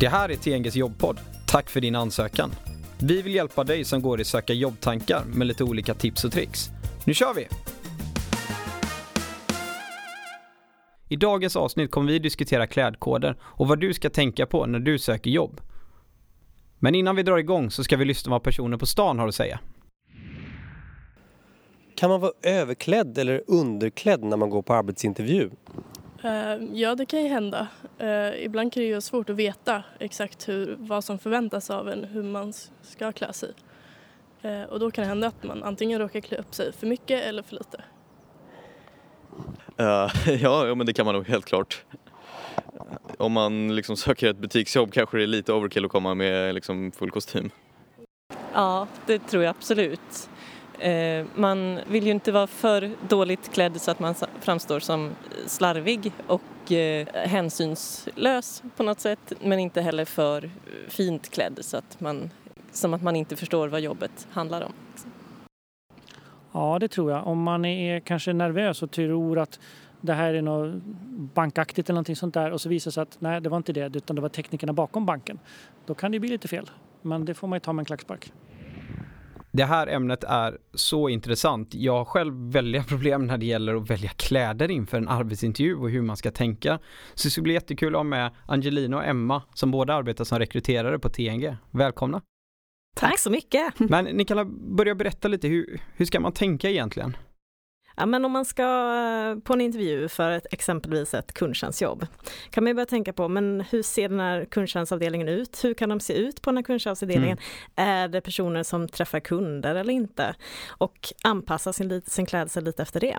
Det här är TNGs jobbpodd. Tack för din ansökan. Vi vill hjälpa dig som går i söka jobbtankar med lite olika tips och tricks. Nu kör vi! I dagens avsnitt kommer vi diskutera klädkoder och vad du ska tänka på när du söker jobb. Men innan vi drar igång så ska vi lyssna vad personer på stan har att säga. Kan man vara överklädd eller underklädd när man går på arbetsintervju? Eh, ja, det kan ju hända. Eh, ibland kan det ju vara svårt att veta exakt hur, vad som förväntas av en, hur man ska klä sig. Eh, och då kan det hända att man antingen råkar klä upp sig för mycket eller för lite. Uh, ja, ja, men det kan man nog helt klart. Om man liksom söker ett butiksjobb kanske det är lite overkill att komma med liksom full kostym. Ja, det tror jag absolut. Eh, man vill ju inte vara för dåligt klädd så att man framstår som slarvig och eh, hänsynslös på något sätt men inte heller för fint klädd så att man, som att man inte förstår vad jobbet handlar om. Ja, det tror jag. Om man är kanske nervös och tror att det här är något bankaktigt eller någonting sånt där och så visar det sig att nej, det var inte det utan det var teknikerna bakom banken. Då kan det bli lite fel. Men det får man ju ta med en klackspark. Det här ämnet är så intressant. Jag har själv väldiga problem när det gäller att välja kläder inför en arbetsintervju och hur man ska tänka. Så det skulle bli jättekul att ha med Angelina och Emma som båda arbetar som rekryterare på TNG. Välkomna! Tack så mycket! Men ni kan börja berätta lite, hur, hur ska man tänka egentligen? Ja, men om man ska eh, på en intervju för ett, exempelvis ett kundtjänstjobb kan man ju börja tänka på, men hur ser den här kundtjänstavdelningen ut? Hur kan de se ut på den här kundtjänstavdelningen? Mm. Är det personer som träffar kunder eller inte? Och anpassa sin, sin klädsel lite efter det.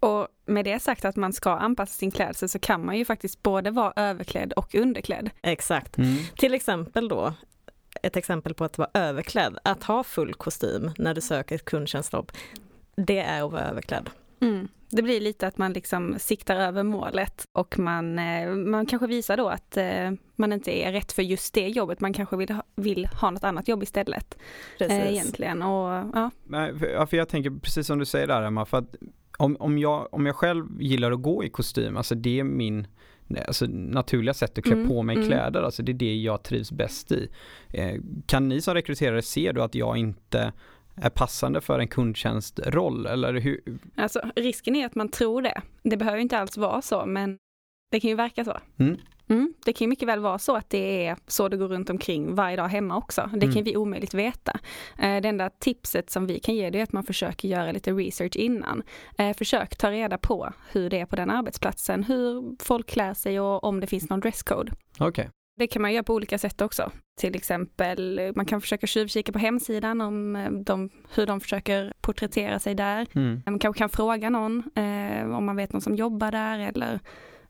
Och med det sagt att man ska anpassa sin klädsel så kan man ju faktiskt både vara överklädd och underklädd. Exakt. Mm. Till exempel då ett exempel på att vara överklädd, att ha full kostym när du söker ett kundtjänstjobb, det är att vara överklädd. Mm. Det blir lite att man liksom siktar över målet och man, eh, man kanske visar då att eh, man inte är rätt för just det jobbet. Man kanske vill ha, vill ha något annat jobb istället. Eh, precis. egentligen. Och, ja. Men, för, för jag tänker precis som du säger där Emma, för att om, om, jag, om jag själv gillar att gå i kostym, alltså det är min alltså, naturliga sätt att klä mm, på mig mm. kläder, alltså det är det jag trivs bäst i. kan ni som rekryterare se då att jag inte är passande för en kundtjänstroll eller hur? Alltså risken är att man tror det. Det behöver inte alls vara så men det kan ju verka så. Mm. Mm, det kan mycket väl vara så att det är så det går runt omkring varje dag hemma också. Det kan mm. vi omöjligt veta. Eh, det enda tipset som vi kan ge det är att man försöker göra lite research innan. Eh, försök ta reda på hur det är på den arbetsplatsen, hur folk klär sig och om det finns någon dresscode. Okay. Det kan man göra på olika sätt också. Till exempel, man kan försöka tjuvkika på hemsidan om eh, de, hur de försöker porträttera sig där. Mm. Man kanske kan fråga någon eh, om man vet någon som jobbar där eller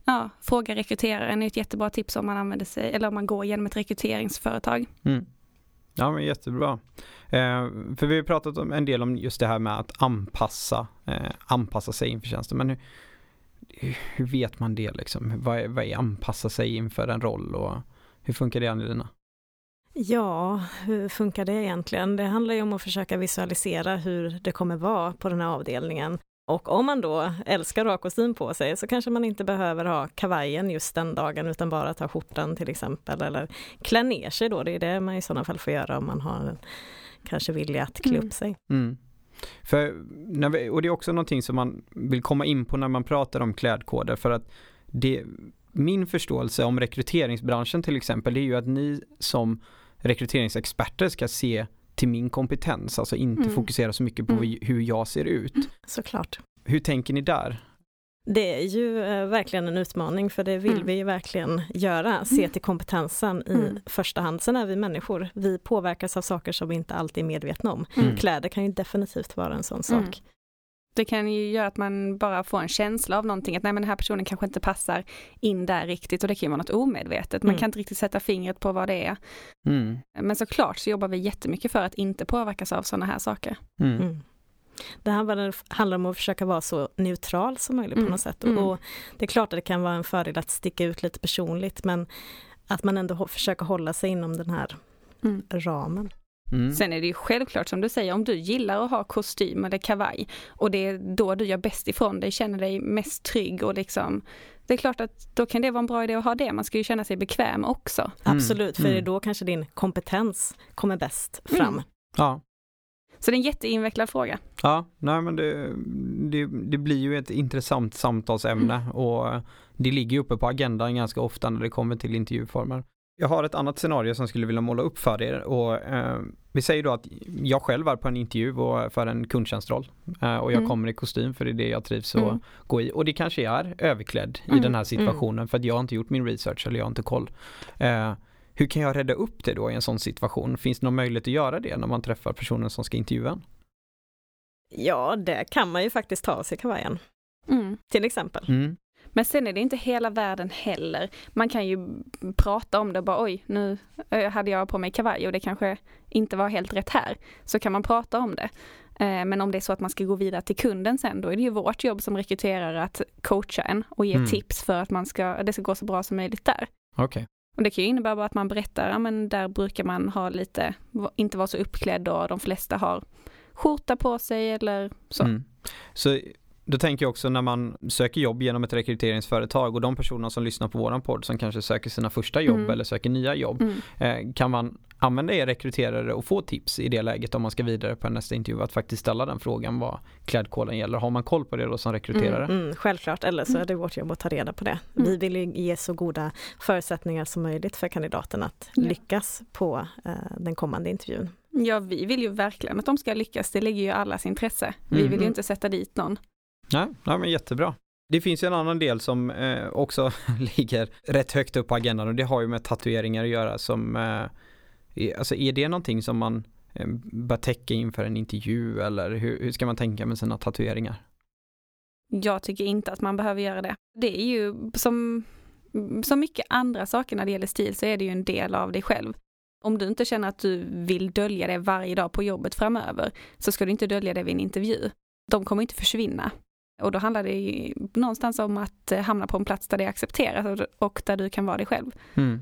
ja, fråga rekryteraren är ett jättebra tips om man använder sig, eller om man går genom ett rekryteringsföretag. Mm. Ja men jättebra. Eh, för vi har pratat om en del om just det här med att anpassa, eh, anpassa sig inför tjänsten. Men hur, hur vet man det liksom? Vad är, vad är anpassa sig inför en roll och hur funkar det Angelina? Ja, hur funkar det egentligen? Det handlar ju om att försöka visualisera hur det kommer vara på den här avdelningen. Och om man då älskar att ha kostym på sig så kanske man inte behöver ha kavajen just den dagen utan bara ta skjortan till exempel eller klä ner sig då. Det är det man i sådana fall får göra om man har kanske vilja att klä upp mm. sig. Mm. För, vi, och det är också någonting som man vill komma in på när man pratar om klädkoder för att det, min förståelse om rekryteringsbranschen till exempel, det är ju att ni som rekryteringsexperter ska se till min kompetens, alltså inte mm. fokusera så mycket på mm. hur jag ser ut. Såklart. Hur tänker ni där? Det är ju eh, verkligen en utmaning för det vill mm. vi ju verkligen göra, se mm. till kompetensen i mm. första hand. Sen är vi människor, vi påverkas av saker som vi inte alltid är medvetna om. Mm. Kläder kan ju definitivt vara en sån sak. Det kan ju göra att man bara får en känsla av någonting, att nej men den här personen kanske inte passar in där riktigt och det kan ju vara något omedvetet. Man mm. kan inte riktigt sätta fingret på vad det är. Mm. Men såklart så jobbar vi jättemycket för att inte påverkas av sådana här saker. Mm. mm. Det här handlar om att försöka vara så neutral som möjligt på mm. något sätt. Mm. Och det är klart att det kan vara en fördel att sticka ut lite personligt men att man ändå försöker hålla sig inom den här ramen. Mm. Sen är det ju självklart som du säger, om du gillar att ha kostym eller kavaj och det är då du gör bäst ifrån dig, känner dig mest trygg och liksom det är klart att då kan det vara en bra idé att ha det. Man ska ju känna sig bekväm också. Mm. Absolut, för mm. då kanske din kompetens kommer bäst fram. Mm. Ja. Så det är en jätteinvecklad fråga. Ja, nej men det, det, det blir ju ett intressant samtalsämne mm. och det ligger ju uppe på agendan ganska ofta när det kommer till intervjuformer. Jag har ett annat scenario som jag skulle vilja måla upp för er och eh, vi säger då att jag själv är på en intervju och för en kundtjänstroll eh, och jag mm. kommer i kostym för det är det jag trivs att mm. gå i och det kanske är överklädd mm. i den här situationen mm. för att jag har inte gjort min research eller jag har inte koll. Eh, hur kan jag rädda upp det då i en sån situation? Finns det någon möjlighet att göra det när man träffar personen som ska intervjua en? Ja, det kan man ju faktiskt ta av sig kavajen. Mm. Till exempel. Men sen är det inte hela världen heller. Man kan ju prata om det och bara oj, nu hade jag på mig kavaj och det kanske inte var helt rätt här. Så kan man prata om det. Eh, men om det är så att man ska gå vidare till kunden sen, då är det ju vårt jobb som rekryterare att coacha en och ge mm. tips för att man ska, det ska gå så bra som möjligt där. Okay. Och det kan ju innebära bara att man berättar, ja men där brukar man ha lite, inte vara så uppklädd och de flesta har skjorta på sig eller så. Mm. Så då tänker jag också när man söker jobb genom ett rekryteringsföretag och de personer som lyssnar på våran podd som kanske söker sina första jobb mm. eller söker nya jobb. Mm. Eh, kan man använda er rekryterare och få tips i det läget om man ska vidare på nästa intervju att faktiskt ställa den frågan vad klädkoden gäller. Har man koll på det då som rekryterare? Mm, mm, självklart, eller så är det vårt jobb att ta reda på det. Mm. Vi vill ju ge så goda förutsättningar som möjligt för kandidaten att ja. lyckas på eh, den kommande intervjun. Ja, vi vill ju verkligen att de ska lyckas. Det ligger ju i allas intresse. Vi vill ju mm. inte sätta dit någon. Nej, nej men jättebra. Det finns ju en annan del som eh, också ligger rätt högt upp på agendan och det har ju med tatueringar att göra som eh, är, alltså är det någonting som man eh, bör täcka inför en intervju eller hur, hur ska man tänka med sina tatueringar? Jag tycker inte att man behöver göra det. Det är ju som, som mycket andra saker när det gäller stil så är det ju en del av dig själv. Om du inte känner att du vill dölja det varje dag på jobbet framöver så ska du inte dölja det vid en intervju. De kommer inte försvinna. Och då handlar det ju någonstans om att eh, hamna på en plats där det är accepterat och där du kan vara dig själv. Mm.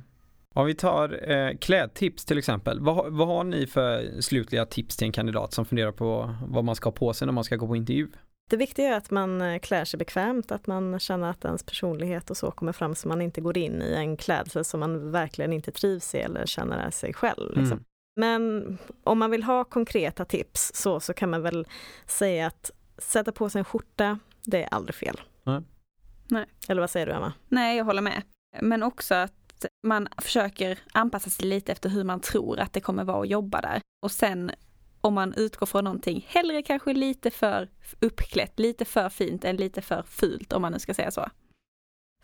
Om vi tar eh, klädtips till exempel, vad, vad har ni för slutliga tips till en kandidat som funderar på vad man ska ha på sig när man ska gå på intervju? Det viktiga är att man eh, klär sig bekvämt, att man känner att ens personlighet och så kommer fram så man inte går in i en klädsel som man verkligen inte trivs i eller känner är sig själv. Liksom. Mm. Men om man vill ha konkreta tips så, så kan man väl säga att sätta på sig en skjorta, det är aldrig fel. Nej. Nej. Eller vad säger du Emma? Nej, jag håller med. Men också att man försöker anpassa sig lite efter hur man tror att det kommer vara att jobba där. Och sen om man utgår från någonting, hellre kanske lite för uppklätt, lite för fint än lite för fult om man nu ska säga så.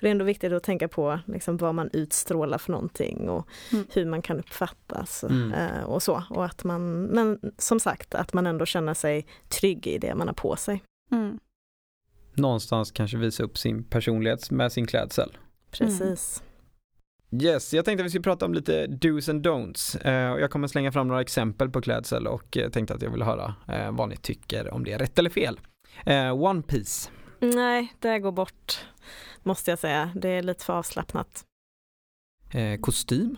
För det är ändå viktigt att tänka på liksom vad man utstrålar för någonting och mm. hur man kan uppfattas mm. Eh, och så. Och att man, men som sagt, att man ändå känner sig trygg i det man har på sig. Mm. Någonstans kanske visa upp sin personlighet med sin klädsel. Precis. Yes, jag tänkte att vi skulle prata om lite dos and don'ts. Eh, jag kommer slänga fram några exempel på klädsel och eh, tänkte att jag vill höra vad ni tycker om det är rätt eller fel. One Piece. Nej, det går bort måste jag säga. Det är lite för avslappnat. Eh, kostym?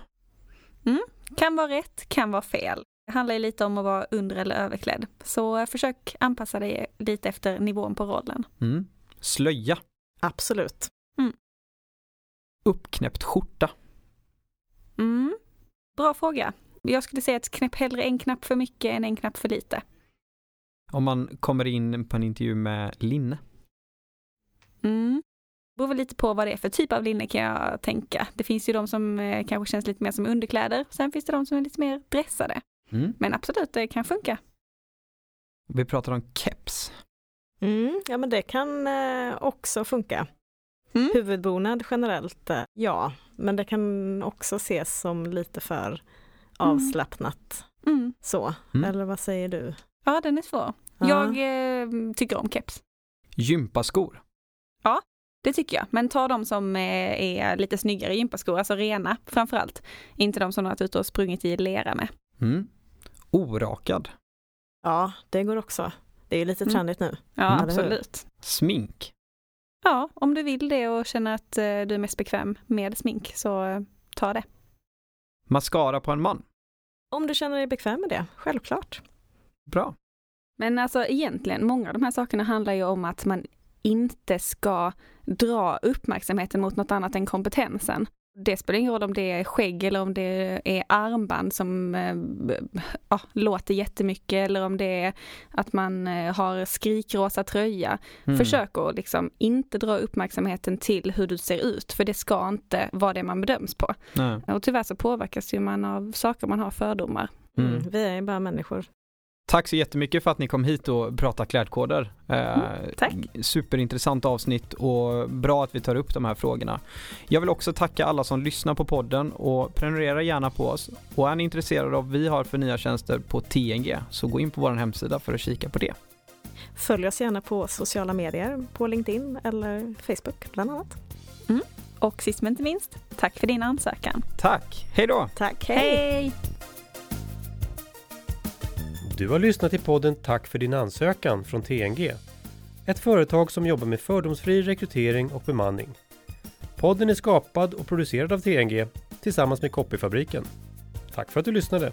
Mm, kan vara rätt, kan vara fel. Det handlar ju lite om att vara under eller överklädd. Så försök anpassa dig lite efter nivån på rollen. Mm. Slöja? Absolut. Mm. Uppknäppt skjorta? Mm. Bra fråga. Jag skulle säga att knäpp hellre en knapp för mycket än en knapp för lite. Om man kommer in på en intervju med linne? Mm beror väl lite på vad det är för typ av linne kan jag tänka. Det finns ju de som eh, kanske känns lite mer som underkläder. Sen finns det de som är lite mer dressade. Mm. Men absolut, det kan funka. Vi pratar om keps. Mm, ja men det kan eh, också funka. Mm. Huvudbonad generellt, eh, ja. Men det kan också ses som lite för mm. avslappnat. Mm. Så, mm. eller vad säger du? Ja, den är svår. Ja. Jag eh, tycker om keps. Gympaskor? Ja, det tycker jag, men ta de som är lite snyggare gympaskor, alltså rena framförallt. Inte de som har varit ute och sprungit i lera med. Mm. Orakad. Ja, det går också. Det är lite mm. trendigt mm. nu. Ja, absolut. Smink. Ja, om du vill det och känner att eh, du är mest bekväm med smink så eh, ta det. Mascara på en man. Om du känner dig bekväm med det, självklart. Bra. Men alltså egentligen, många av de här sakerna handlar ju om att man inte ska dra uppmärksamheten mot något annat än kompetensen. Det spelar ingen roll om det är skägg eller om det är armband som eh, ja, låter jättemycket eller om det är att man eh, har skrikrosa tröja. Mm. Försök att liksom inte dra uppmärksamheten till hur du ser ut, för det ska inte vara det man bedöms på. Nej. Och tyvärr så påverkas ju man av saker man har fördomar. Mm. Mm. Vi är bara människor. Tack så jättemycket för att ni kom hit och pratade klädkoder. Mm, tack. Superintressant avsnitt och bra att vi tar upp de här frågorna. Jag vill också tacka alla som lyssnar på podden och prenumerera gärna på oss. Och är ni intresserade av vad vi har för nya tjänster på TNG så gå in på vår hemsida för att kika på det. Följ oss gärna på sociala medier, på LinkedIn eller Facebook bland annat. Mm. Och sist men inte minst, tack för din ansökan. Tack, hej då! Tack, hej! hej. Du har lyssnat till podden Tack för din ansökan från TNG. Ett företag som jobbar med fördomsfri rekrytering och bemanning. Podden är skapad och producerad av TNG tillsammans med Copyfabriken. Tack för att du lyssnade!